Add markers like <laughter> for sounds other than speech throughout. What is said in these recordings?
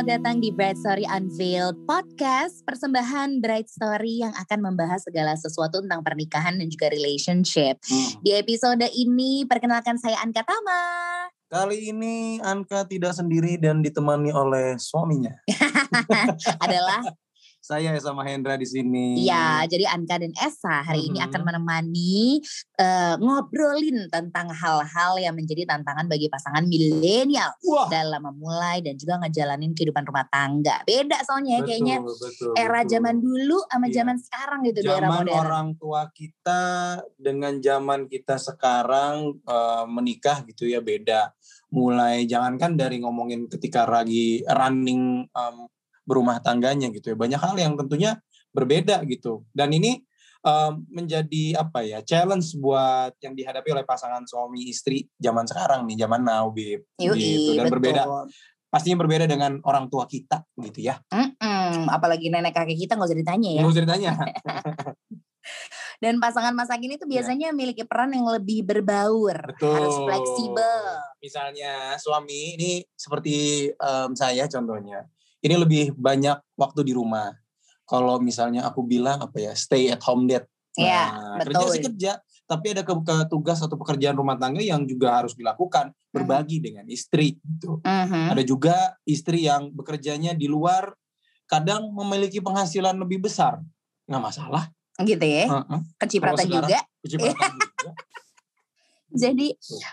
selamat datang di Bright Story Unveiled Podcast, persembahan Bright Story yang akan membahas segala sesuatu tentang pernikahan dan juga relationship. Hmm. Di episode ini, perkenalkan saya Anka Tama. Kali ini Anka tidak sendiri dan ditemani oleh suaminya. <laughs> Adalah Saya sama Hendra di sini. Iya, jadi Anka dan Esa hari ini Mhm. akan menemani eh, ngobrolin tentang hal-hal yang menjadi tantangan bagi pasangan milenial dalam memulai dan juga ngejalanin kehidupan rumah tangga. Beda soalnya ya Betul, kayaknya betul, era betul. zaman dulu sama Iya. zaman sekarang gitu di era Zaman modern. orang tua kita dengan zaman kita sekarang eh, menikah gitu ya beda. Mulai jangankan dari ngomongin ketika lagi running em, berumah tangganya gitu ya. Banyak hal yang tentunya berbeda gitu. Dan ini em, menjadi apa ya challenge buat yang dihadapi oleh pasangan suami istri zaman sekarang nih zaman now Bib. Yui, gitu. Dan betul. berbeda pastinya berbeda dengan orang tua kita gitu ya. Mm-mm, apalagi nenek kakek kita nggak usah ditanya ya. Nggak usah ditanya. <laughs> Dan pasangan masa kini tuh biasanya memiliki peran yang lebih berbaur, Iya. Betul. harus fleksibel. Misalnya suami ini seperti em, saya contohnya. Ini lebih banyak waktu di rumah. Kalau misalnya aku bilang apa ya stay at home dad. Iya, Nah, kerja betul. sih kerja, tapi ada ke, ke tugas atau pekerjaan rumah tangga yang juga harus dilakukan, berbagi dengan istri gitu. Mhm. Ada juga istri yang bekerjanya di luar kadang memiliki penghasilan lebih besar. Nggak masalah. Gitu ya. Heeh. Kecipratan Kalau juga. Kecipratan juga. Jadi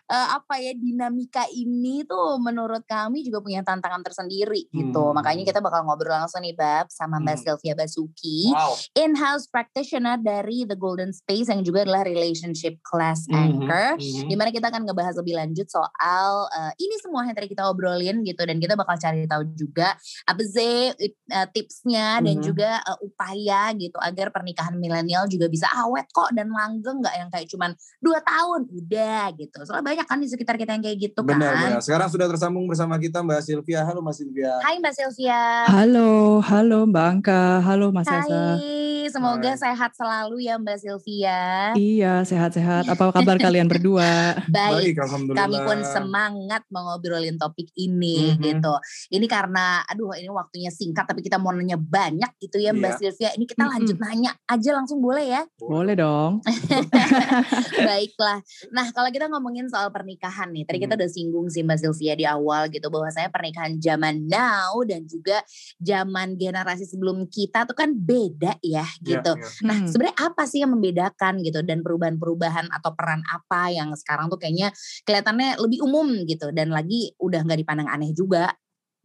eh, apa ya dinamika ini tuh menurut kami juga punya tantangan tersendiri gitu. Hmm. Makanya kita bakal ngobrol langsung nih Bab sama Mbak Hmm. Sylvia Basuki, Wow. in-house practitioner dari The Golden Space yang juga adalah relationship class Mhm, anchor. mhm. Di mana kita akan ngebahas lebih lanjut soal eh, ini semua yang tadi kita obrolin gitu dan kita bakal cari tahu juga apa sih eh, tipsnya dan juga eh, upaya gitu agar pernikahan milenial juga bisa awet kok dan langgeng nggak yang kayak cuman dua tahun udah gitu soalnya banyak kan di sekitar kita yang kayak gitu Benar, kan benar. Sekarang sudah tersambung bersama kita Mbak Sylvia. Halo Mbak Sylvia. Hai Mbak Sylvia Halo, halo Mbak Angka, halo Mas Esa. Hai semoga Hai. sehat selalu ya Mbak Sylvia Iya, sehat-sehat. Apa kabar kalian berdua? <laughs> baik Alhamdulillah. kami pun semangat mengobrolin topik ini Mhm. gitu. Ini karena aduh ini waktunya singkat tapi kita mau nanya banyak gitu ya Mbak Iya. Sylvia. Ini kita lanjut nanya aja langsung boleh ya? Boleh dong. <laughs> Baiklah. Nah, kalau kita ngomongin soal pernikahan nih. Tadi kita Mhm. udah singgung sih Mbak Sylvia di awal gitu bahwa saya pernikahan zaman now dan juga zaman generasi sebelum kita tuh kan beda ya Iya, gitu. iya. Nah, Hmm. sebenarnya apa sih yang membedakan gitu dan perubahan-perubahan atau peran apa yang sekarang tuh kayaknya kelihatannya lebih umum gitu dan lagi udah nggak dipandang aneh juga.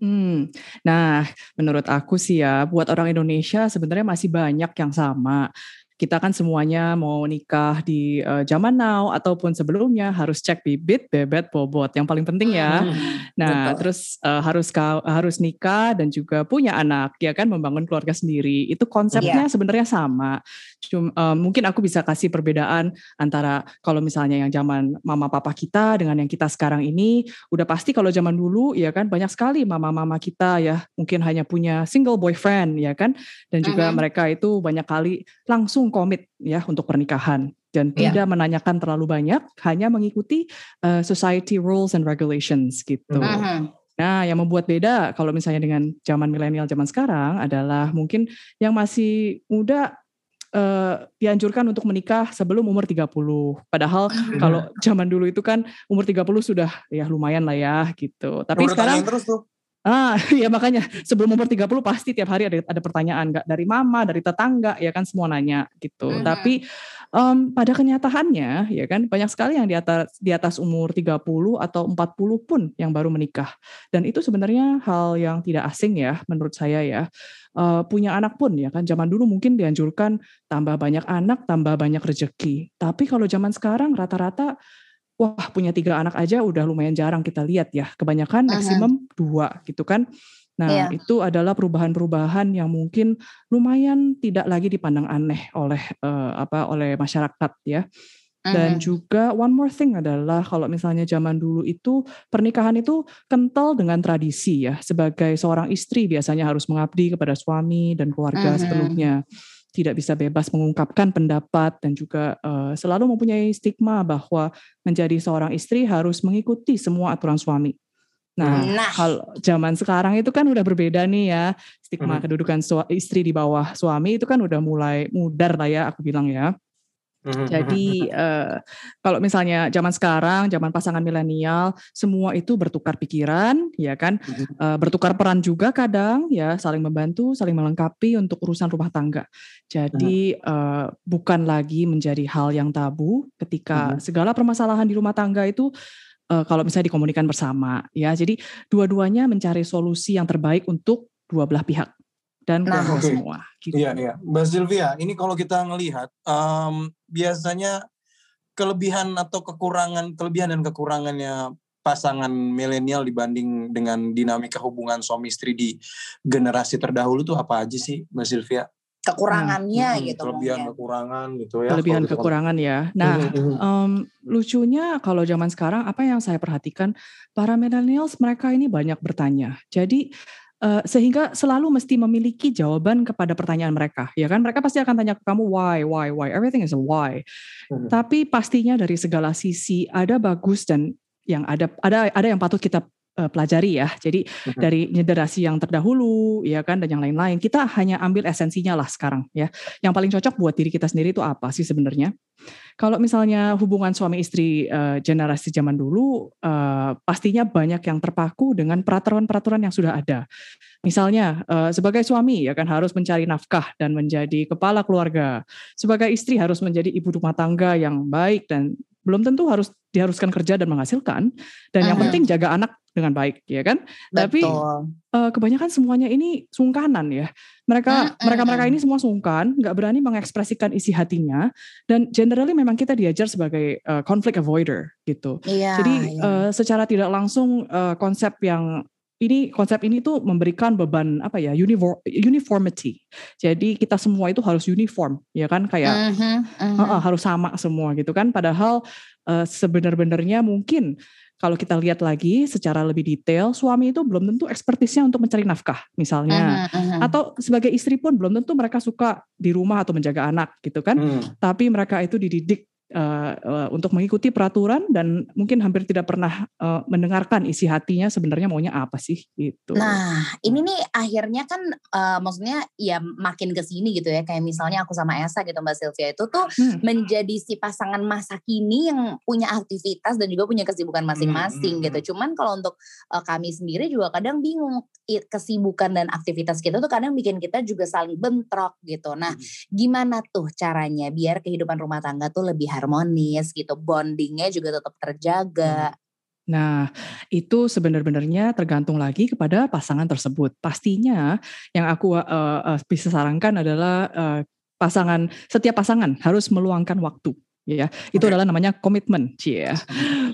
Hmm. Nah, menurut aku sih ya, buat orang Indonesia sebenarnya masih banyak yang sama. Kita kan semuanya mau nikah di eh, zaman now ataupun sebelumnya harus cek bibit, bebet, bobot. Yang paling penting ya. Hmm. <laughs> Nah, Betul. terus eh, harus harus nikah dan juga punya anak, ya kan, membangun keluarga sendiri. Itu konsepnya sebenarnya sama. Cum, eh, mungkin aku bisa kasih perbedaan antara kalau misalnya yang zaman mama papa kita dengan yang kita sekarang ini, udah pasti kalau zaman dulu, ya kan, banyak sekali mama-mama kita ya, mungkin hanya punya single boyfriend, ya kan, dan juga Mhm. mereka itu banyak kali langsung komit ya untuk pernikahan dan Iya. tidak menanyakan terlalu banyak, hanya mengikuti uh, society rules and regulations gitu. Mhm. Nah, yang membuat beda kalau misalnya dengan zaman milenial zaman sekarang adalah mungkin yang masih muda eh, dianjurkan untuk menikah sebelum umur 30. Padahal Mhm. <laughs> kalau zaman dulu itu kan umur 30 sudah ya lumayan lah ya gitu. Tapi Udah sekarang terus tuh. Ah, <laughs> ya makanya sebelum umur 30 pasti tiap hari ada ada pertanyaan nggak dari mama, dari tetangga ya kan semua nanya gitu. Mhm. Tapi em, pada kenyataannya ya kan banyak sekali yang di atas di atas umur 30 atau 40 pun yang baru menikah. Dan itu sebenarnya hal yang tidak asing ya menurut saya ya. Eh, punya anak pun ya kan zaman dulu mungkin dianjurkan tambah banyak anak, tambah banyak rezeki. Tapi kalau zaman sekarang rata-rata wah punya tiga anak aja udah lumayan jarang kita lihat ya. Kebanyakan maksimum dua gitu kan. Nah Iya. itu adalah perubahan-perubahan yang mungkin lumayan tidak lagi dipandang aneh oleh eh, apa oleh masyarakat ya. Dan Mhm. juga one more thing adalah kalau misalnya zaman dulu itu pernikahan itu kental dengan tradisi ya. Sebagai seorang istri biasanya harus mengabdi kepada suami dan keluarga Mhm. sebelumnya. Tidak bisa bebas mengungkapkan pendapat dan juga eh, selalu mempunyai stigma bahwa menjadi seorang istri harus mengikuti semua aturan suami. Nah, Nah. kalau zaman sekarang itu kan udah berbeda nih ya. Stigma Mhm. kedudukan istri di bawah suami itu kan udah mulai mudar lah ya aku bilang ya. Mhm, Jadi eh, kalau misalnya zaman sekarang, zaman pasangan milenial, semua itu bertukar pikiran, ya kan. Eh, bertukar peran juga kadang, ya saling membantu, saling melengkapi untuk urusan rumah tangga. Jadi eh, bukan lagi menjadi hal yang tabu ketika segala permasalahan di rumah tangga itu eh, kalau misalnya dikomunikan bersama, ya. Jadi dua-duanya mencari solusi yang terbaik untuk dua belah pihak dan Nah, oke. semua. Gitu. Iya, iya. Mbak Sylvia, ini kalau kita ngelihat, em, biasanya kelebihan atau kekurangan, kelebihan dan kekurangannya pasangan milenial dibanding dengan dinamika hubungan suami istri di generasi terdahulu tuh apa aja sih, Mbak Sylvia? Kekurangannya Hmm, gitu kelebihan mungkin. kekurangan gitu ya. Kelebihan kekurangan ya. Nah, Mhm, mhm. Em, lucunya kalau zaman sekarang apa yang saya perhatikan para millennials mereka ini banyak bertanya. Jadi eh, sehingga selalu mesti memiliki jawaban kepada pertanyaan mereka, ya kan? Mereka pasti akan tanya ke kamu why, why, why. Everything is a why. Mhm. Tapi pastinya dari segala sisi ada bagus dan yang ada ada ada yang patut kita eh, pelajari ya. Jadi Mhm. dari generasi yang terdahulu, ya kan, dan yang lain-lain. Kita hanya ambil esensinya lah sekarang ya. Yang paling cocok buat diri kita sendiri itu apa sih sebenarnya? Kalau misalnya hubungan suami istri eh, generasi zaman dulu, eh, pastinya banyak yang terpaku dengan peraturan-peraturan yang sudah ada. Misalnya eh, sebagai suami ya kan harus mencari nafkah dan menjadi kepala keluarga. Sebagai istri harus menjadi ibu rumah tangga yang baik dan belum tentu harus diharuskan kerja dan menghasilkan. Dan yang Mhm. penting jaga anak dengan baik, ya kan? Tapi Betul. eh, kebanyakan semuanya ini sungkanan ya. Mereka Mm-mm. mereka mereka ini semua sungkan, nggak berani mengekspresikan isi hatinya dan generally memang kita diajar sebagai eh, conflict avoider gitu. Iya. Jadi iya. eh, secara tidak langsung eh, konsep yang ini konsep ini tuh memberikan beban apa ya unifor- uniformity. Jadi kita semua itu harus uniform, ya kan kayak Mhm, mhm. Heeh, harus sama semua gitu kan. Padahal eh, sebenar-benarnya mungkin kalau kita lihat lagi secara lebih detail, suami itu belum tentu ekspertisnya untuk mencari nafkah misalnya. Mhm, mhm. Atau sebagai istri pun belum tentu mereka suka di rumah atau menjaga anak gitu kan. Mhm. Tapi mereka itu dididik eh, eh, untuk mengikuti peraturan dan mungkin hampir tidak pernah eh, mendengarkan isi hatinya sebenarnya maunya apa sih gitu. Nah, ini nih akhirnya kan eh, maksudnya ya makin ke sini gitu ya. Kayak misalnya aku sama Esa gitu Mbak Sylvia itu tuh Hmm. menjadi si pasangan masa kini yang punya aktivitas dan juga punya kesibukan masing-masing Hmm, hmm, gitu. Cuman kalau untuk eh, kami sendiri juga kadang bingung kesibukan dan aktivitas kita tuh kadang bikin kita juga saling bentrok gitu. Nah, gimana tuh caranya biar kehidupan rumah tangga tuh lebih harmonis gitu, bondingnya juga tetap terjaga. Nah, itu sebenarnya tergantung lagi kepada pasangan tersebut. Pastinya yang aku uh, uh, bisa sarankan adalah uh, pasangan setiap pasangan harus meluangkan waktu ya itu Oke. adalah namanya komitmen cie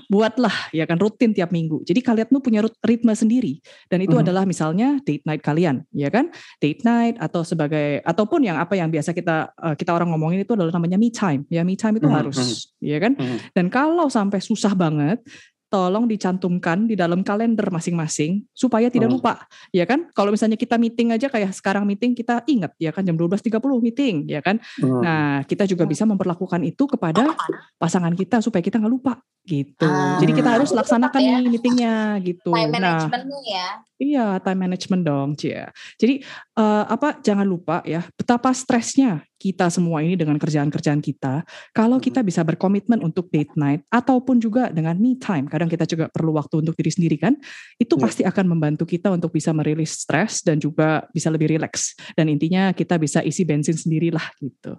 buatlah ya kan rutin tiap minggu. Jadi kalian tuh punya ritme sendiri. Dan itu Mhm. adalah misalnya date night kalian ya kan? Date night atau sebagai ataupun yang apa yang biasa kita uh, kita orang ngomongin itu adalah namanya me time. Ya me time itu Mhm, harus ya kan? Mhm. dan kalau sampai susah banget, tolong dicantumkan di dalam kalender masing-masing supaya tidak Hmm. lupa, ya kan? Kalau misalnya kita meeting aja kayak sekarang meeting kita ingat ya kan jam 12.30 meeting, ya kan? Mhm. Nah, kita juga bisa memperlakukan itu kepada pasangan kita supaya kita nggak lupa gitu. Ah, Jadi kita harus laksanakan ya. nih meetingnya gitu. Time Nah, ya. Iya, time management dong, Cia. Jadi eh, apa? Jangan lupa ya, betapa stresnya kita semua ini dengan kerjaan-kerjaan kita. Kalau kita bisa berkomitmen untuk date night ataupun juga dengan me time, kadang kita juga perlu waktu untuk diri sendiri kan, itu Ya. pasti akan membantu kita untuk bisa merilis stres dan juga bisa lebih rileks. Dan intinya kita bisa isi bensin sendirilah gitu.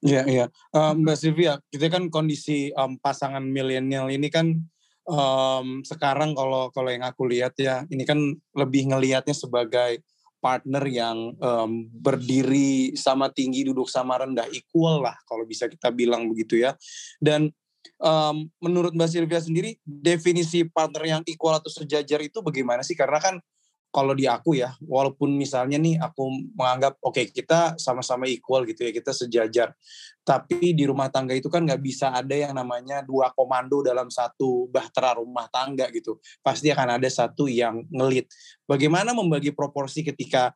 Iya, iya. Eh, Mbak Sylvia, kita kan kondisi em, pasangan milenial ini kan em, sekarang kalau kalau yang aku lihat ya, ini kan lebih ngelihatnya sebagai partner yang em, berdiri sama tinggi, duduk sama rendah, equal lah kalau bisa kita bilang begitu ya. Dan em, menurut Mbak Sylvia sendiri, definisi partner yang equal atau sejajar itu bagaimana sih? Karena kan kalau di aku ya, walaupun misalnya nih aku menganggap oke kita sama-sama equal gitu ya, kita sejajar. Tapi di rumah tangga itu kan nggak bisa ada yang namanya dua komando dalam satu bahtera rumah tangga gitu. Pasti akan ada satu yang ngelit. Bagaimana membagi proporsi ketika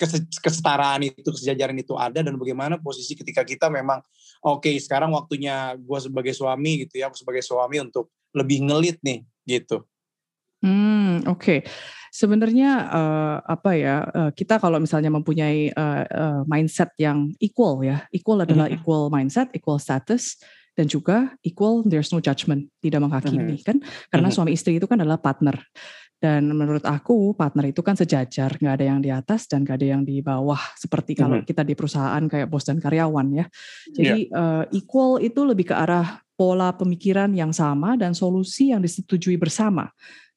kese- kesetaraan itu, kesejajaran itu ada dan bagaimana posisi ketika kita memang oke sekarang waktunya gue sebagai suami gitu ya, aku sebagai suami untuk lebih ngelit nih gitu. Hmm, oke. Okay. Sebenarnya uh, apa ya uh, kita kalau misalnya mempunyai uh, uh, mindset yang equal ya, equal adalah mm -hmm. equal mindset, equal status dan juga equal there's no judgment, tidak menghakimi mm -hmm. kan? Karena mm -hmm. suami istri itu kan adalah partner. Dan menurut aku partner itu kan sejajar, nggak ada yang di atas dan nggak ada yang di bawah. Seperti kalau mm -hmm. kita di perusahaan kayak bos dan karyawan ya. Jadi yeah. uh, equal itu lebih ke arah pola pemikiran yang sama dan solusi yang disetujui bersama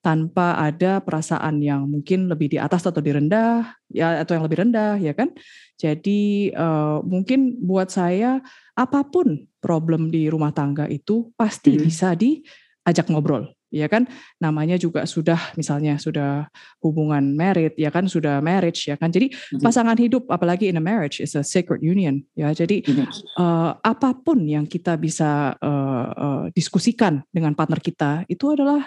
tanpa ada perasaan yang mungkin lebih di atas atau di rendah ya atau yang lebih rendah ya kan jadi uh, mungkin buat saya apa pun problem di rumah tangga itu pasti hmm. bisa diajak ngobrol ya kan namanya juga sudah misalnya sudah hubungan married ya kan sudah marriage ya kan jadi hmm. pasangan hidup apalagi in a marriage is a sacred union ya jadi hmm. uh, apa pun yang kita bisa uh, uh, diskusikan dengan partner kita itu adalah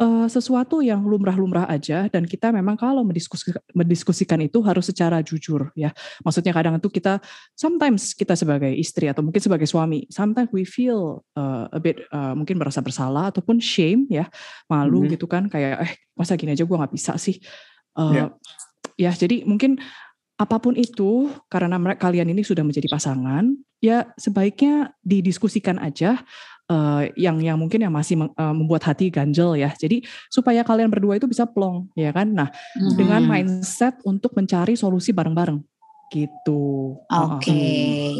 uh, sesuatu yang lumrah-lumrah aja dan kita memang kalau mendiskusikan, mendiskusikan itu harus secara jujur ya. Maksudnya kadang itu kita sometimes kita sebagai istri atau mungkin sebagai suami, sometimes we feel uh, a bit uh, mungkin merasa bersalah ataupun shame ya, malu mm -hmm. gitu kan kayak eh masa gini aja gue nggak bisa sih. Uh, yeah. Ya jadi mungkin apa pun itu karena kalian ini sudah menjadi pasangan ya sebaiknya didiskusikan aja uh, yang yang mungkin yang masih uh, membuat hati ganjel ya. Jadi supaya kalian berdua itu bisa plong ya kan. Nah, hmm. dengan mindset untuk mencari solusi bareng-bareng gitu. Oke. Okay.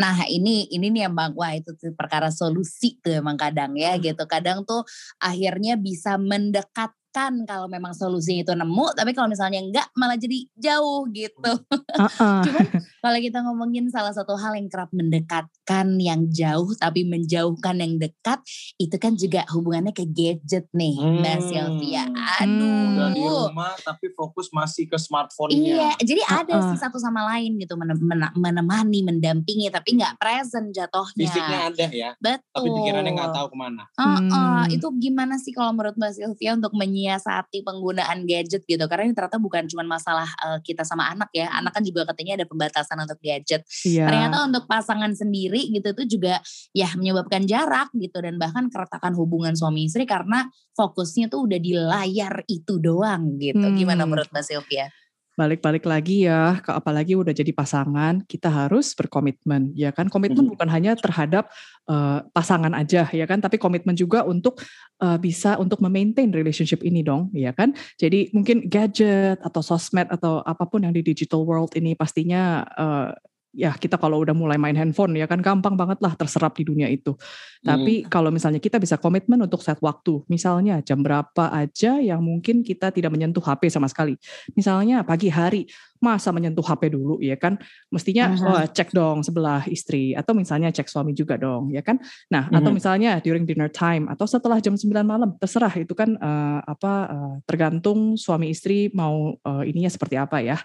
Nah, ini ini nih Bang wah itu tuh perkara solusi tuh emang kadang ya gitu. Kadang tuh akhirnya bisa mendekat kan kalau memang solusinya itu nemu tapi kalau misalnya enggak malah jadi jauh gitu uh-uh. <laughs> cuman kalau kita ngomongin salah satu hal yang kerap mendekatkan yang jauh tapi menjauhkan yang dekat itu kan juga hubungannya ke gadget nih hmm. Mbak Sylvia aduh Udah di rumah tapi fokus masih ke smartphone-nya iya jadi uh-uh. ada sih satu sama lain gitu menemani mendampingi tapi nggak present jatuhnya fisiknya ada ya betul tapi pikirannya nggak tahu ke mana uh-uh. hmm. itu gimana sih kalau menurut Mbak Sylvia untuk menyi menyiasati penggunaan gadget gitu karena ini ternyata bukan cuma masalah uh, kita sama anak ya anak kan juga katanya ada pembatasan untuk gadget yeah. ternyata untuk pasangan sendiri gitu itu juga ya menyebabkan jarak gitu dan bahkan keretakan hubungan suami istri karena fokusnya tuh udah di layar itu doang gitu hmm. gimana menurut Mbak Sylvia? Balik-balik lagi ya, apalagi udah jadi pasangan, kita harus berkomitmen, ya kan? Komitmen bukan hanya terhadap uh, pasangan aja, ya kan? Tapi komitmen juga untuk uh, bisa untuk memaintain relationship ini dong, ya kan? Jadi mungkin gadget atau sosmed atau apa pun yang di digital world ini pastinya uh, ya kita kalau udah mulai main handphone ya kan gampang banget lah terserap di dunia itu. Hmm. Tapi kalau misalnya kita bisa komitmen untuk set waktu, misalnya jam berapa aja yang mungkin kita tidak menyentuh HP sama sekali. Misalnya pagi hari, masa menyentuh HP dulu ya kan? Mestinya uh-huh. oh, cek dong sebelah istri atau misalnya cek suami juga dong ya kan? Nah, uh-huh. atau hmm. misalnya during dinner time atau setelah jam 9 malam, terserah itu kan uh, apa uh, tergantung suami istri mau uh, ininya seperti apa ya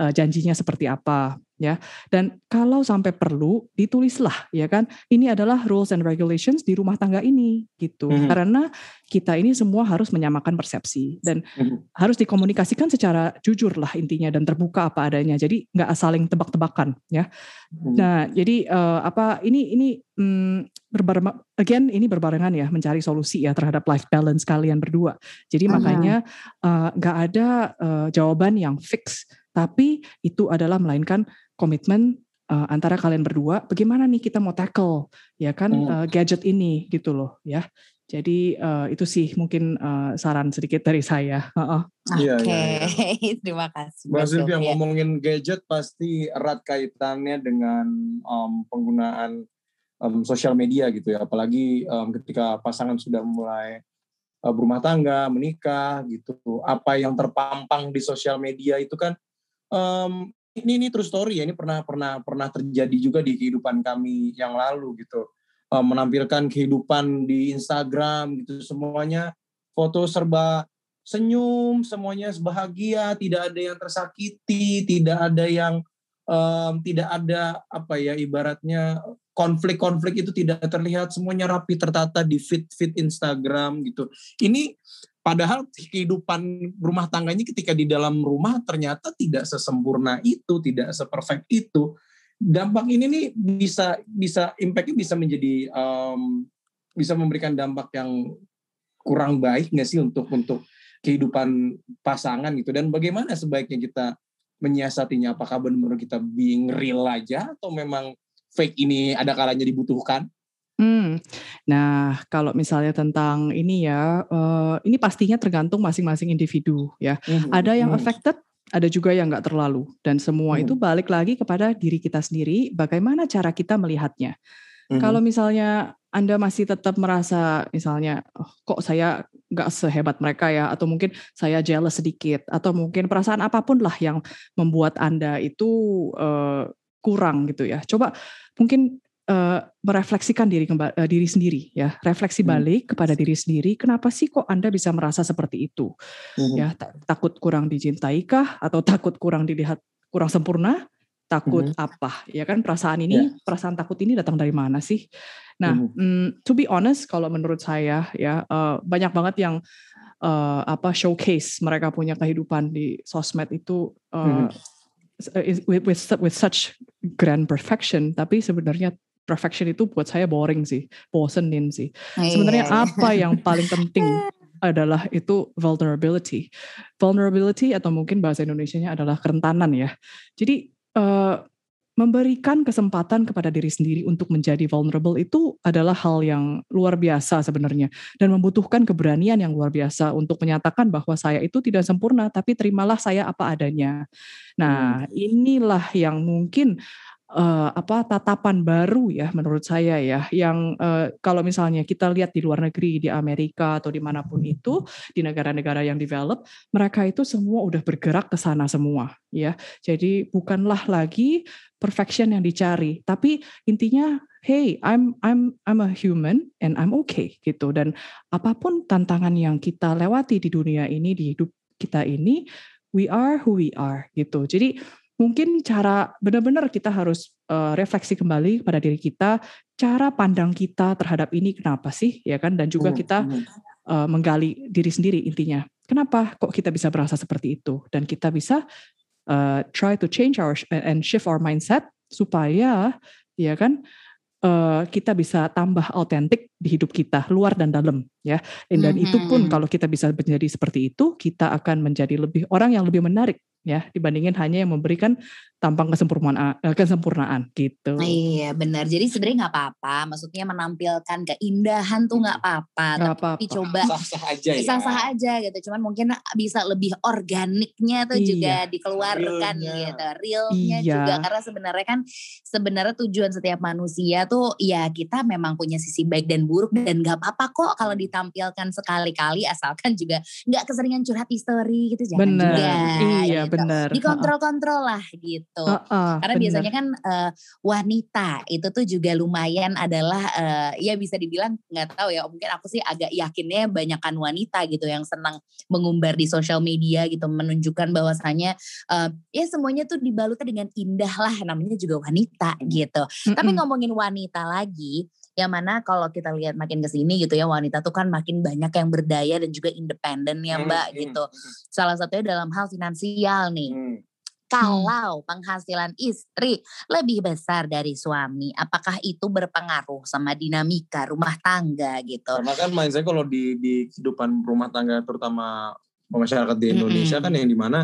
uh, janjinya seperti apa ya. Dan kalau sampai perlu ditulislah ya kan. Ini adalah rules and regulations di rumah tangga ini gitu. Mm -hmm. Karena kita ini semua harus menyamakan persepsi dan mm -hmm. harus dikomunikasikan secara jujur lah intinya dan terbuka apa adanya. Jadi nggak saling tebak-tebakan ya. Mm -hmm. Nah, jadi uh, apa ini ini hmm, berbareng again ini berbarengan ya mencari solusi ya terhadap life balance kalian berdua. Jadi -huh. makanya eh, nggak uh, ada uh, jawaban yang fix tapi itu adalah melainkan komitmen uh, antara kalian berdua bagaimana nih kita mau tackle ya kan hmm. uh, gadget ini gitu loh ya jadi uh, itu sih mungkin uh, saran sedikit dari saya. Uh -uh. Iya, Oke, okay. ya, ya. terima kasih. Mbak Sylvia ngomongin gadget pasti erat kaitannya dengan um, penggunaan um, sosial media gitu ya, apalagi um, ketika pasangan sudah mulai uh, berumah tangga, menikah gitu. Apa yang terpampang di sosial media itu kan um, ini ini true story ya ini pernah pernah pernah terjadi juga di kehidupan kami yang lalu gitu um, menampilkan kehidupan di Instagram gitu semuanya foto serba senyum semuanya bahagia tidak ada yang tersakiti tidak ada yang um, tidak ada apa ya ibaratnya konflik-konflik itu tidak terlihat semuanya rapi tertata di feed-feed Instagram gitu. Ini padahal kehidupan rumah tangganya ketika di dalam rumah ternyata tidak sesempurna itu, tidak seperfect itu. Dampak ini nih bisa bisa impactnya bisa menjadi um, bisa memberikan dampak yang kurang baik nggak sih untuk untuk kehidupan pasangan gitu dan bagaimana sebaiknya kita menyiasatinya apakah benar-benar kita being real aja atau memang fake ini ada kalanya dibutuhkan Hmm. Nah, kalau misalnya tentang ini ya, uh, ini pastinya tergantung masing-masing individu ya. Mm-hmm. Ada yang hmm. affected, ada juga yang nggak terlalu, dan semua mm-hmm. itu balik lagi kepada diri kita sendiri. Bagaimana cara kita melihatnya? Mm-hmm. Kalau misalnya anda masih tetap merasa, misalnya, oh, kok saya nggak sehebat mereka ya, atau mungkin saya jealous sedikit, atau mungkin perasaan apa pun lah yang membuat Anda itu uh, kurang gitu ya. Coba mungkin uh, merefleksikan diri uh, diri sendiri ya refleksi hmm. balik hmm. kepada diri sendiri kenapa sih kok anda bisa merasa seperti itu hmm. ya takut kurang dicintai kah atau takut kurang dilihat kurang sempurna takut hmm. apa ya kan perasaan ini yeah. perasaan takut ini datang dari mana sih nah hmm. mm, to be honest kalau menurut saya ya uh, banyak banget yang uh, apa showcase mereka punya kehidupan di sosmed itu uh, hmm. with, with with such grand perfection tapi sebenarnya perfection itu buat saya boring sih, bosenin sih. Oh, Sebenarnya iya. apa yang paling penting <laughs> adalah itu vulnerability. Vulnerability atau mungkin bahasa Indonesia-nya adalah kerentanan ya. Jadi uh, memberikan kesempatan kepada diri sendiri untuk menjadi vulnerable itu adalah hal yang luar biasa sebenarnya dan membutuhkan keberanian yang luar biasa untuk menyatakan bahwa saya itu tidak sempurna tapi terimalah saya apa adanya. Nah, hmm. inilah yang mungkin uh, apa tatapan baru ya menurut saya ya yang uh, kalau misalnya kita lihat di luar negeri di Amerika atau di mana pun itu di negara-negara yang develop mereka itu semua udah bergerak ke sana semua ya. Jadi bukanlah lagi perfection yang dicari tapi intinya hey I'm I'm I'm a human and I'm okay gitu. Dan apa pun tantangan yang kita lewati di dunia ini di hidup kita ini we are who we are gitu. Jadi mungkin cara benar-benar kita harus uh, refleksi kembali pada diri kita, cara pandang kita terhadap ini kenapa sih, ya kan? Dan juga kita uh, menggali diri sendiri intinya. Kenapa kok kita bisa merasa seperti itu? Dan kita bisa uh, try to change our and shift our mindset supaya, ya kan? Uh, kita bisa tambah autentik di hidup kita luar dan dalam ya dan mm -hmm. itu pun hmm. kalau kita bisa menjadi seperti itu kita akan menjadi lebih orang yang lebih menarik ya dibandingin hanya yang memberikan tampang kesempurnaan eh, kesempurnaan gitu. Iya benar. Jadi sebenarnya nggak apa-apa. Maksudnya menampilkan keindahan tuh nggak apa-apa. Gak tapi apa-apa. coba sah-sah aja ya. Sah-sah aja gitu. Cuman mungkin bisa lebih organiknya tuh iya. juga dikeluarkan Realnya. gitu. Realnya iya. juga karena sebenarnya kan sebenarnya tujuan setiap manusia tuh ya kita memang punya sisi baik dan buruk dan nggak apa-apa kok kalau ditampilkan sekali-kali asalkan juga nggak keseringan curhat histori gitu jangan bener. juga. Iya gitu. Benar. Dikontrol-kontrol lah gitu. Uh, uh, Karena bener. biasanya kan uh, wanita itu tuh juga lumayan adalah uh, ya bisa dibilang nggak tahu ya mungkin aku sih agak yakinnya banyakkan wanita gitu yang senang mengumbar di sosial media gitu menunjukkan bahwasanya uh, ya semuanya tuh dibalutnya dengan indah lah namanya juga wanita gitu. Mm -hmm. Tapi ngomongin wanita lagi yang mana kalau kita lihat makin ke sini gitu ya wanita tuh kan makin banyak yang berdaya dan juga independen ya Mbak hmm, gitu. Hmm. Salah satunya dalam hal finansial nih. Hmm. Hmm. Kalau penghasilan istri lebih besar dari suami, apakah itu berpengaruh sama dinamika rumah tangga gitu? Karena kan main saya kalau di di kehidupan rumah tangga terutama masyarakat di Indonesia mm -hmm. kan yang di mana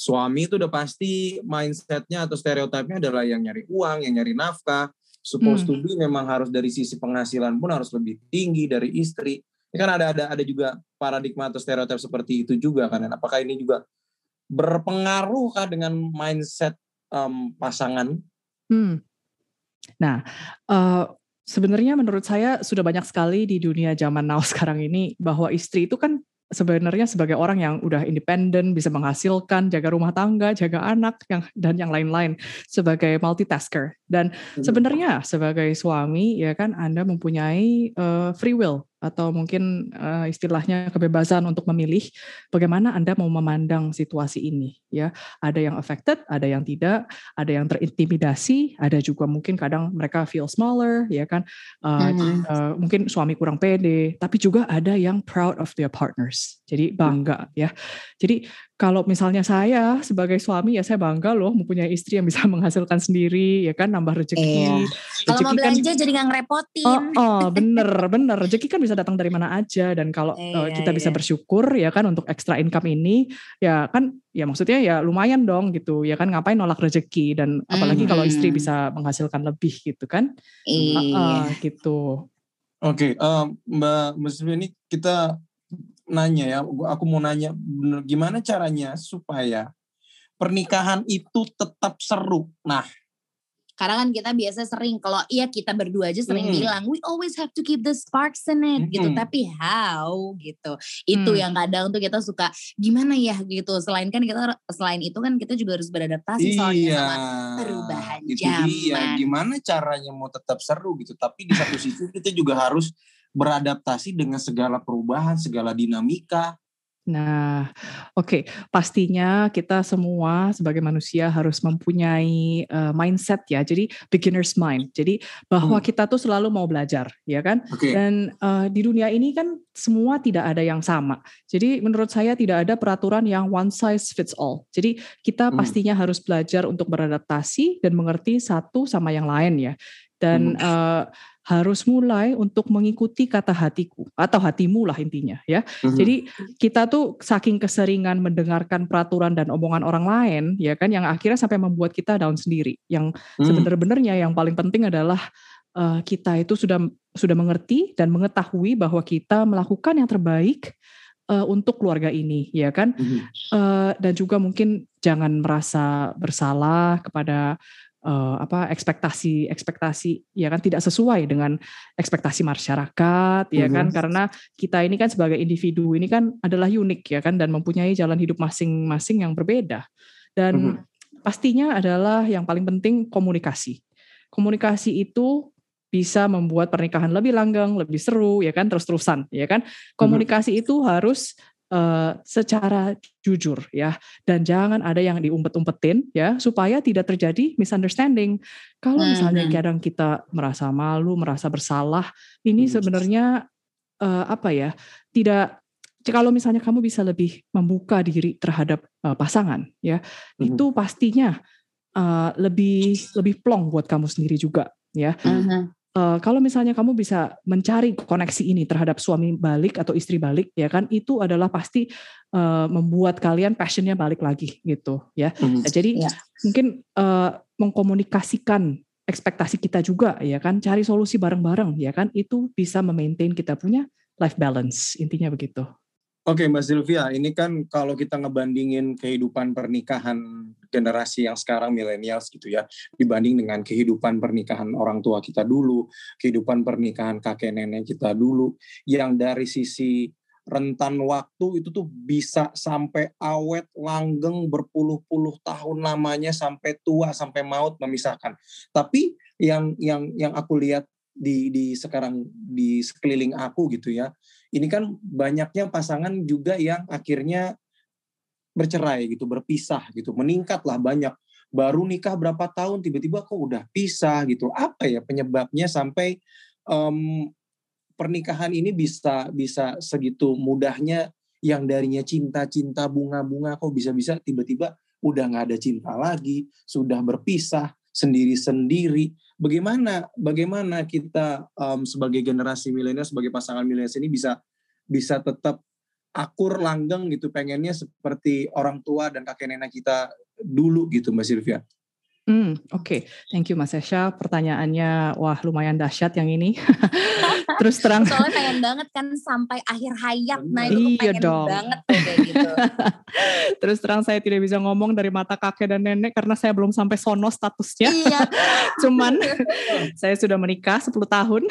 suami itu udah pasti mindsetnya atau stereotipnya adalah yang nyari uang, yang nyari nafkah, supposed mm. to be memang harus dari sisi penghasilan pun harus lebih tinggi dari istri. Ini kan ada ada ada juga paradigma atau stereotip seperti itu juga kan. Apakah ini juga berpengaruh kah dengan mindset um, pasangan? Hmm. Nah, uh, sebenarnya menurut saya sudah banyak sekali di dunia zaman now <laughs> sekarang ini bahwa istri itu kan sebenarnya sebagai orang yang udah independen, bisa menghasilkan, jaga rumah tangga, jaga anak, yang dan yang lain-lain sebagai multitasker. Dan hmm. sebenarnya sebagai suami ya kan Anda mempunyai uh, free will atau mungkin uh, istilahnya kebebasan untuk memilih bagaimana Anda mau memandang situasi ini ya. Ada yang affected, ada yang tidak, ada yang terintimidasi, ada juga mungkin kadang mereka feel smaller ya kan. Uh, hmm. uh, mungkin suami kurang pede, tapi juga ada yang proud of their partners. Jadi bangga ya. Jadi kalau misalnya saya sebagai suami ya saya bangga loh mempunyai istri yang bisa <laughs> menghasilkan sendiri ya kan nambah rezeki. Iya. Kalau mau kan belanja kan, jadi nggak ngerepotin. Oh, oh bener <laughs> bener rezeki kan bisa datang dari mana aja dan kalau iya, kita iya. bisa bersyukur ya kan untuk extra income ini ya kan ya maksudnya ya lumayan dong gitu ya kan ngapain nolak rezeki dan apalagi mm -hmm. kalau istri bisa menghasilkan lebih gitu kan. Iya. Uh, uh, gitu. Oke, okay, um, Mbak Muslim ini kita nanya ya, aku mau nanya gimana caranya supaya pernikahan itu tetap seru. Nah, karena kan kita biasa sering kalau iya kita berdua aja sering hmm. bilang we always have to keep the sparks in it gitu. hmm. gitu tapi how gitu itu hmm. yang kadang tuh kita suka gimana ya gitu selain kan kita selain itu kan kita juga harus beradaptasi iya, soalnya sama perubahan itu zaman iya. gimana caranya mau tetap seru gitu tapi di satu sisi kita juga harus beradaptasi dengan segala perubahan, segala dinamika. Nah, oke, okay. pastinya kita semua sebagai manusia harus mempunyai uh, mindset ya. Jadi beginner's mind. Jadi bahwa hmm. kita tuh selalu mau belajar, ya kan? Okay. Dan uh, di dunia ini kan semua tidak ada yang sama. Jadi menurut saya tidak ada peraturan yang one size fits all. Jadi kita hmm. pastinya harus belajar untuk beradaptasi dan mengerti satu sama yang lain ya. Dan hmm. uh, harus mulai untuk mengikuti kata hatiku atau hatimu lah intinya ya. Mm-hmm. Jadi kita tuh saking keseringan mendengarkan peraturan dan omongan orang lain ya kan yang akhirnya sampai membuat kita down sendiri. Yang mm. sebenarnya yang paling penting adalah uh, kita itu sudah sudah mengerti dan mengetahui bahwa kita melakukan yang terbaik uh, untuk keluarga ini ya kan. Mm-hmm. Uh, dan juga mungkin jangan merasa bersalah kepada uh, apa ekspektasi ekspektasi ya kan tidak sesuai dengan ekspektasi masyarakat ya kan mm-hmm. karena kita ini kan sebagai individu ini kan adalah unik ya kan dan mempunyai jalan hidup masing-masing yang berbeda dan mm-hmm. pastinya adalah yang paling penting komunikasi komunikasi itu bisa membuat pernikahan lebih langgeng, lebih seru, ya kan, terus-terusan, ya kan. Mm-hmm. Komunikasi mm-hmm. itu harus uh, secara jujur ya dan jangan ada yang diumpet-umpetin ya supaya tidak terjadi misunderstanding. Kalau misalnya hmm. kadang kita merasa malu, merasa bersalah, ini hmm. sebenarnya uh, apa ya? Tidak kalau misalnya kamu bisa lebih membuka diri terhadap uh, pasangan ya, hmm. itu pastinya uh, lebih lebih plong buat kamu sendiri juga ya. Hmm uh, kalau misalnya kamu bisa mencari koneksi ini terhadap suami balik atau istri balik ya kan itu adalah pasti uh, membuat kalian passionnya balik lagi gitu ya mm. nah, jadi yeah. mungkin uh, mengkomunikasikan ekspektasi kita juga ya kan cari solusi bareng-bareng ya kan itu bisa memaintain kita punya life balance intinya begitu Oke Mbak Sylvia, ini kan kalau kita ngebandingin kehidupan pernikahan generasi yang sekarang milenials gitu ya, dibanding dengan kehidupan pernikahan orang tua kita dulu, kehidupan pernikahan kakek nenek kita dulu, yang dari sisi rentan waktu itu tuh bisa sampai awet langgeng berpuluh-puluh tahun lamanya sampai tua sampai maut memisahkan. Tapi yang yang yang aku lihat di di sekarang di sekeliling aku gitu ya. Ini kan banyaknya pasangan juga yang akhirnya bercerai gitu, berpisah gitu, meningkatlah banyak. Baru nikah berapa tahun tiba-tiba kok udah pisah gitu. Apa ya penyebabnya sampai um, pernikahan ini bisa bisa segitu mudahnya yang darinya cinta-cinta bunga-bunga kok bisa-bisa tiba-tiba udah nggak ada cinta lagi, sudah berpisah sendiri-sendiri bagaimana bagaimana kita um, sebagai generasi milenial sebagai pasangan milenial ini bisa bisa tetap akur langgeng gitu pengennya seperti orang tua dan kakek nenek kita dulu gitu Mbak Sylvia. Hmm, oke. Okay. Thank you Mas Esha. Pertanyaannya wah lumayan dahsyat yang ini. <laughs> Terus terang. Soalnya pengen banget kan sampai akhir hayat. Nah itu iya pengen dong. banget kayak gitu. <laughs> Terus terang saya tidak bisa ngomong dari mata kakek dan nenek karena saya belum sampai sono statusnya. Iya. <laughs> Cuman saya sudah menikah 10 tahun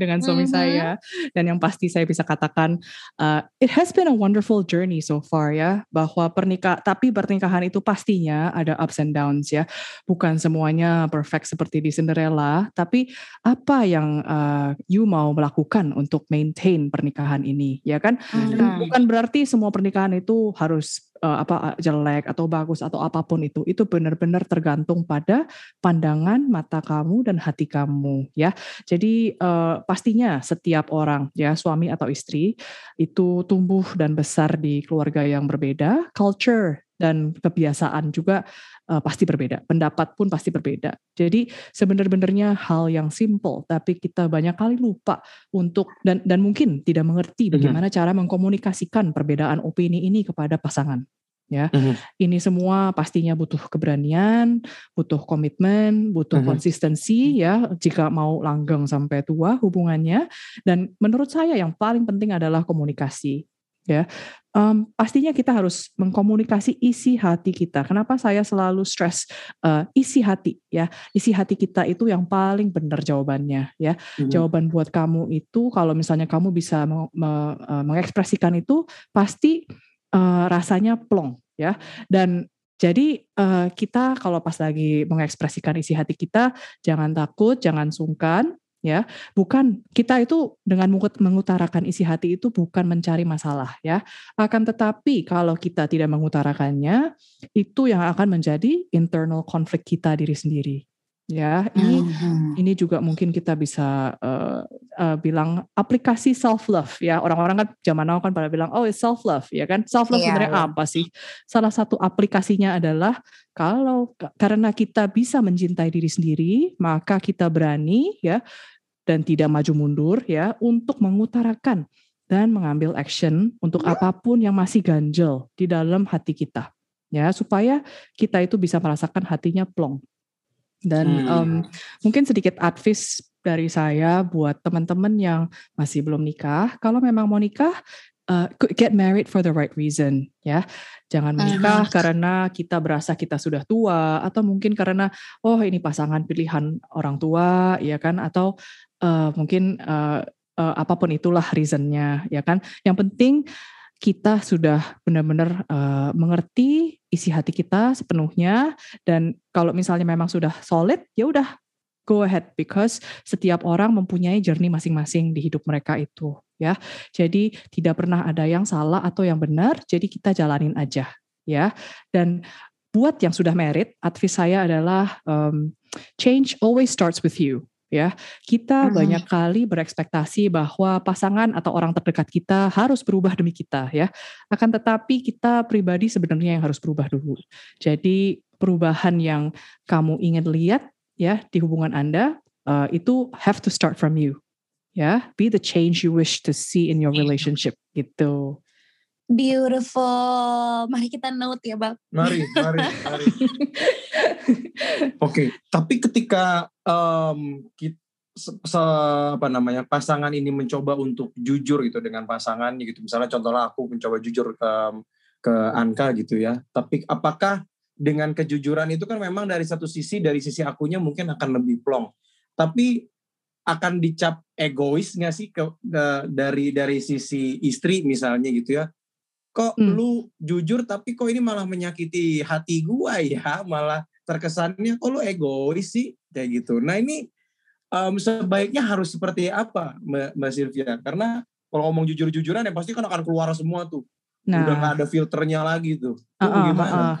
dengan suami mm -hmm. saya dan yang pasti saya bisa katakan uh, it has been a wonderful journey so far ya bahwa pernikah tapi pernikahan itu pastinya ada ups and downs ya bukan semuanya perfect seperti di Cinderella, tapi apa yang uh, you mau melakukan untuk maintain pernikahan ini, ya kan? Hmm. Bukan berarti semua pernikahan itu harus uh, apa jelek atau bagus atau apa pun itu itu benar-benar tergantung pada pandangan mata kamu dan hati kamu ya jadi uh, pastinya setiap orang ya suami atau istri itu tumbuh dan besar di keluarga yang berbeda culture dan kebiasaan juga uh, pasti berbeda pendapat pun pasti berbeda jadi sebenarnya hal yang simple tapi kita banyak kali lupa untuk dan dan mungkin tidak mengerti mhm. bagaimana mm -hmm. cara mengkomunikasikan perbedaan opini ini kepada pasangan ya. -hmm. Ini semua pastinya butuh keberanian, butuh komitmen, butuh -hmm. konsistensi ya jika mau langgeng sampai tua hubungannya dan menurut saya yang paling penting adalah komunikasi ya. Um, pastinya kita harus mengkomunikasi isi hati kita. Kenapa saya selalu stress uh, isi hati ya? Isi hati kita itu yang paling benar jawabannya ya. Mm-hmm. Jawaban buat kamu itu kalau misalnya kamu bisa me- me- uh, mengekspresikan itu pasti uh, rasanya plong ya dan jadi uh, kita kalau pas lagi mengekspresikan isi hati kita jangan takut jangan sungkan ya bukan kita itu dengan mengutarakan isi hati itu bukan mencari masalah ya. Akan tetapi kalau kita tidak mengutarakannya itu yang akan menjadi internal konflik kita diri sendiri ya ini uh-huh. ini juga mungkin kita bisa uh, uh, bilang aplikasi self love ya. Orang-orang kan zaman now kan pada bilang oh self love ya kan? Self love yeah, sebenarnya yeah. apa sih? Salah satu aplikasinya adalah kalau karena kita bisa mencintai diri sendiri maka kita berani ya dan tidak maju mundur ya untuk mengutarakan dan mengambil action untuk apa pun yang masih ganjel di dalam hati kita ya. Supaya kita itu bisa merasakan hatinya plong dan hmm. um, mungkin sedikit advice dari saya buat teman-teman yang masih belum nikah, kalau memang mau nikah, uh, get married for the right reason, ya. Jangan menikah uh-huh. karena kita berasa kita sudah tua, atau mungkin karena oh ini pasangan pilihan orang tua, ya kan? Atau uh, mungkin uh, uh, apa pun itulah reasonnya, ya kan? Yang penting kita sudah benar-benar uh, mengerti isi hati kita sepenuhnya dan kalau misalnya memang sudah solid ya udah go ahead because setiap orang mempunyai journey masing-masing di hidup mereka itu ya. Jadi tidak pernah ada yang salah atau yang benar, jadi kita jalanin aja ya. Dan buat yang sudah married, advice saya adalah um, change always starts with you ya. Kita hmm. banyak kali berekspektasi bahwa pasangan atau orang terdekat kita harus berubah demi kita ya. Akan tetapi kita pribadi sebenarnya yang harus berubah dulu. Jadi perubahan yang kamu ingin lihat ya di hubungan Anda uh, itu have to start from you. Ya, be the change you wish to see in your iya. relationship gitu. Beautiful. Mari kita note ya, Bang. Mari, mari, mari. Oke, okay. tapi ketika um, kita, se, se, apa namanya pasangan ini mencoba untuk jujur gitu dengan pasangan gitu, misalnya contohnya aku mencoba jujur um, ke Anka gitu ya. Tapi apakah dengan kejujuran itu kan memang dari satu sisi dari sisi akunya mungkin akan lebih plong, tapi akan dicap egois nggak sih ke, ke dari dari sisi istri misalnya gitu ya kok hmm. lu jujur tapi kok ini malah menyakiti hati gua ya? Malah terkesannya kok lu egois sih? Kayak gitu. Nah ini um, sebaiknya harus seperti apa mbak Sylvia? Karena kalau ngomong jujur-jujuran ya pasti kan akan keluar semua tuh. Nah. udah gak ada filternya lagi tuh. Uh, uh, gimana? uh, uh.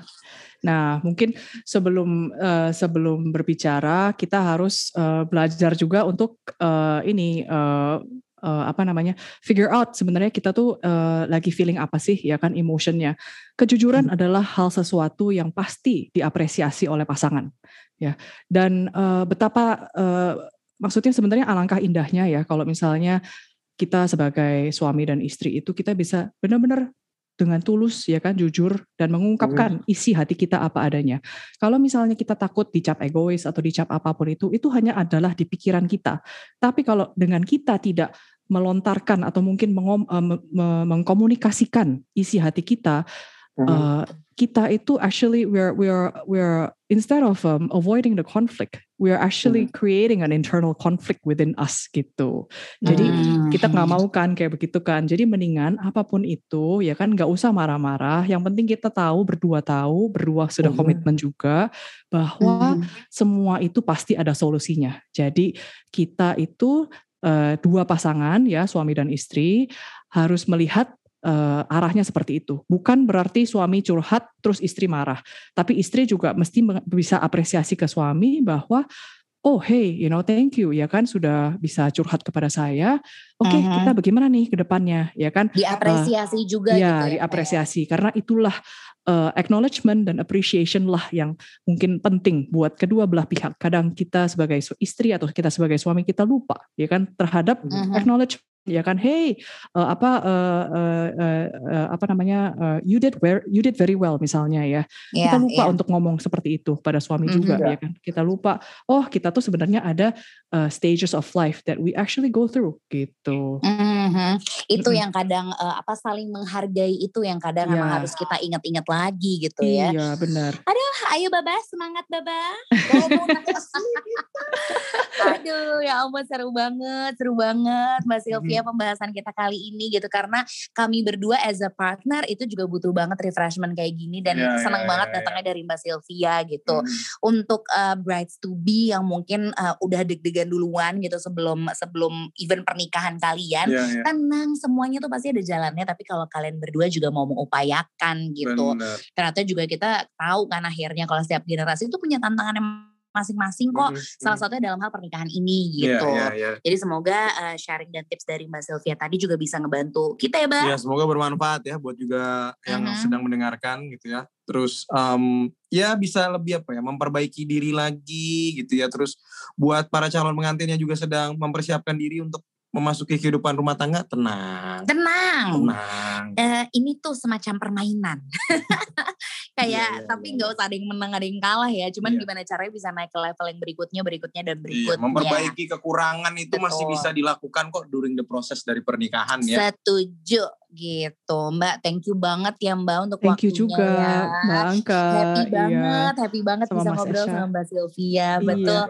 Nah, mungkin sebelum uh, sebelum berbicara kita harus uh, belajar juga untuk uh, ini uh, uh, apa namanya figure out sebenarnya kita tuh uh, lagi feeling apa sih ya kan emotionnya kejujuran hmm. adalah hal sesuatu yang pasti diapresiasi oleh pasangan ya dan uh, betapa uh, maksudnya sebenarnya alangkah indahnya ya kalau misalnya kita sebagai suami dan istri itu kita bisa benar-benar dengan tulus ya kan jujur dan mengungkapkan isi hati kita apa adanya. Kalau misalnya kita takut dicap egois atau dicap apa pun itu itu hanya adalah di pikiran kita. Tapi kalau dengan kita tidak melontarkan atau mungkin mengom, uh, mengkomunikasikan isi hati kita uh, kita itu actually we're we're we're instead of um, avoiding the conflict we're actually mm. creating an internal conflict within us gitu jadi mm. kita nggak mau kan kayak begitu kan jadi mendingan apa pun itu ya kan nggak usah marah-marah yang penting kita tahu berdua tahu berdua sudah mm. komitmen juga bahwa mm. semua itu pasti ada solusinya jadi kita itu uh, dua pasangan ya suami dan istri harus melihat uh, arahnya seperti itu. Bukan berarti suami curhat terus istri marah, tapi istri juga mesti bisa apresiasi ke suami bahwa oh hey, you know, thank you ya kan sudah bisa curhat kepada saya. Oke, okay, uh -huh. kita bagaimana nih ke depannya ya kan? Diapresiasi uh, juga ya, gitu ya. diapresiasi ya. karena itulah uh, acknowledgement dan appreciation lah yang mungkin penting buat kedua belah pihak. Kadang kita sebagai istri atau kita sebagai suami kita lupa ya kan terhadap uh -huh. acknowledgement ya kan hey uh, apa uh, uh, uh, uh, apa namanya uh, you did where you did very well misalnya ya yeah, kita lupa yeah. untuk ngomong seperti itu pada suami mm -hmm, juga yeah. ya kan kita lupa oh kita tuh sebenarnya ada uh, stages of life that we actually go through gitu mm -hmm. itu mm -hmm. yang kadang uh, apa saling menghargai itu yang kadang yeah. harus kita ingat-ingat lagi gitu ya iya benar aduh ayo baba semangat baba <laughs> aduh ya ampun seru banget seru banget mbak Sylvia pembahasan kita kali ini gitu karena kami berdua as a partner itu juga butuh banget refreshment kayak gini dan yeah, senang yeah, banget yeah, datangnya yeah. dari Mbak Sylvia gitu hmm. untuk uh, brides to be yang mungkin uh, udah deg-degan duluan gitu sebelum sebelum event pernikahan kalian yeah, yeah. tenang semuanya tuh pasti ada jalannya tapi kalau kalian berdua juga mau mengupayakan gitu Bener. ternyata juga kita tahu kan akhirnya kalau setiap generasi itu punya tantangan yang masing-masing kok. Mm-hmm. Salah satunya dalam hal pernikahan ini iya, gitu. Yeah, yeah, yeah. Jadi semoga uh, sharing dan tips dari Mbak Sylvia tadi juga bisa ngebantu kita ya, Mbak. Ya, semoga bermanfaat ya buat juga yang uh-huh. sedang mendengarkan gitu ya. Terus um, ya bisa lebih apa ya, memperbaiki diri lagi gitu ya. Terus buat para calon pengantin yang juga sedang mempersiapkan diri untuk memasuki kehidupan rumah tangga tenang. Tenang. Tenang. Uh, ini tuh semacam permainan. <laughs> Kayak yeah, yeah, tapi iya. nggak yeah. usah ada yang menang ada yang kalah ya. Cuman yeah. gimana caranya bisa naik ke level yang berikutnya, berikutnya dan iya, berikutnya. Yeah, memperbaiki kekurangan itu Betul. masih bisa dilakukan kok during the process dari pernikahan ya. Setuju gitu. Mbak thank you banget ya Mbak untuk thank waktunya you juga. ya. Mbak Angka. Happy iya. banget happy banget sama bisa Mas ngobrol Esha. sama Mbak Sylvia. Iya. betul.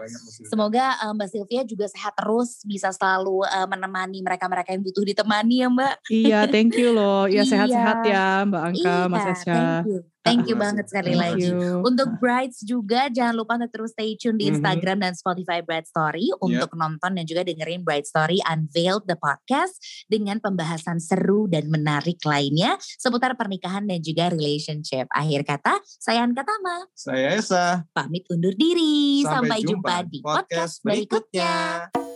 Semoga uh, Mbak Sylvia juga sehat terus bisa selalu uh, menemani mereka-mereka yang butuh ditemani ya Mbak. Iya thank you loh. Ya <laughs> sehat-sehat ya Mbak Angka iya, Mas Esha. thank you Thank you banget sekali Thank lagi. You. Untuk brides juga jangan lupa untuk terus stay tune di mhm. Instagram mm -hmm. dan Spotify Bride Story untuk nonton dan juga dengerin Bride Story Unveiled the podcast dengan pembahasan seru dan menarik lainnya seputar pernikahan dan juga relationship. Akhir kata, saya Anka Tama. Saya Esa. Pamit undur diri. Sampai, Sampai jumpa, jumpa di podcast, podcast berikutnya. berikutnya.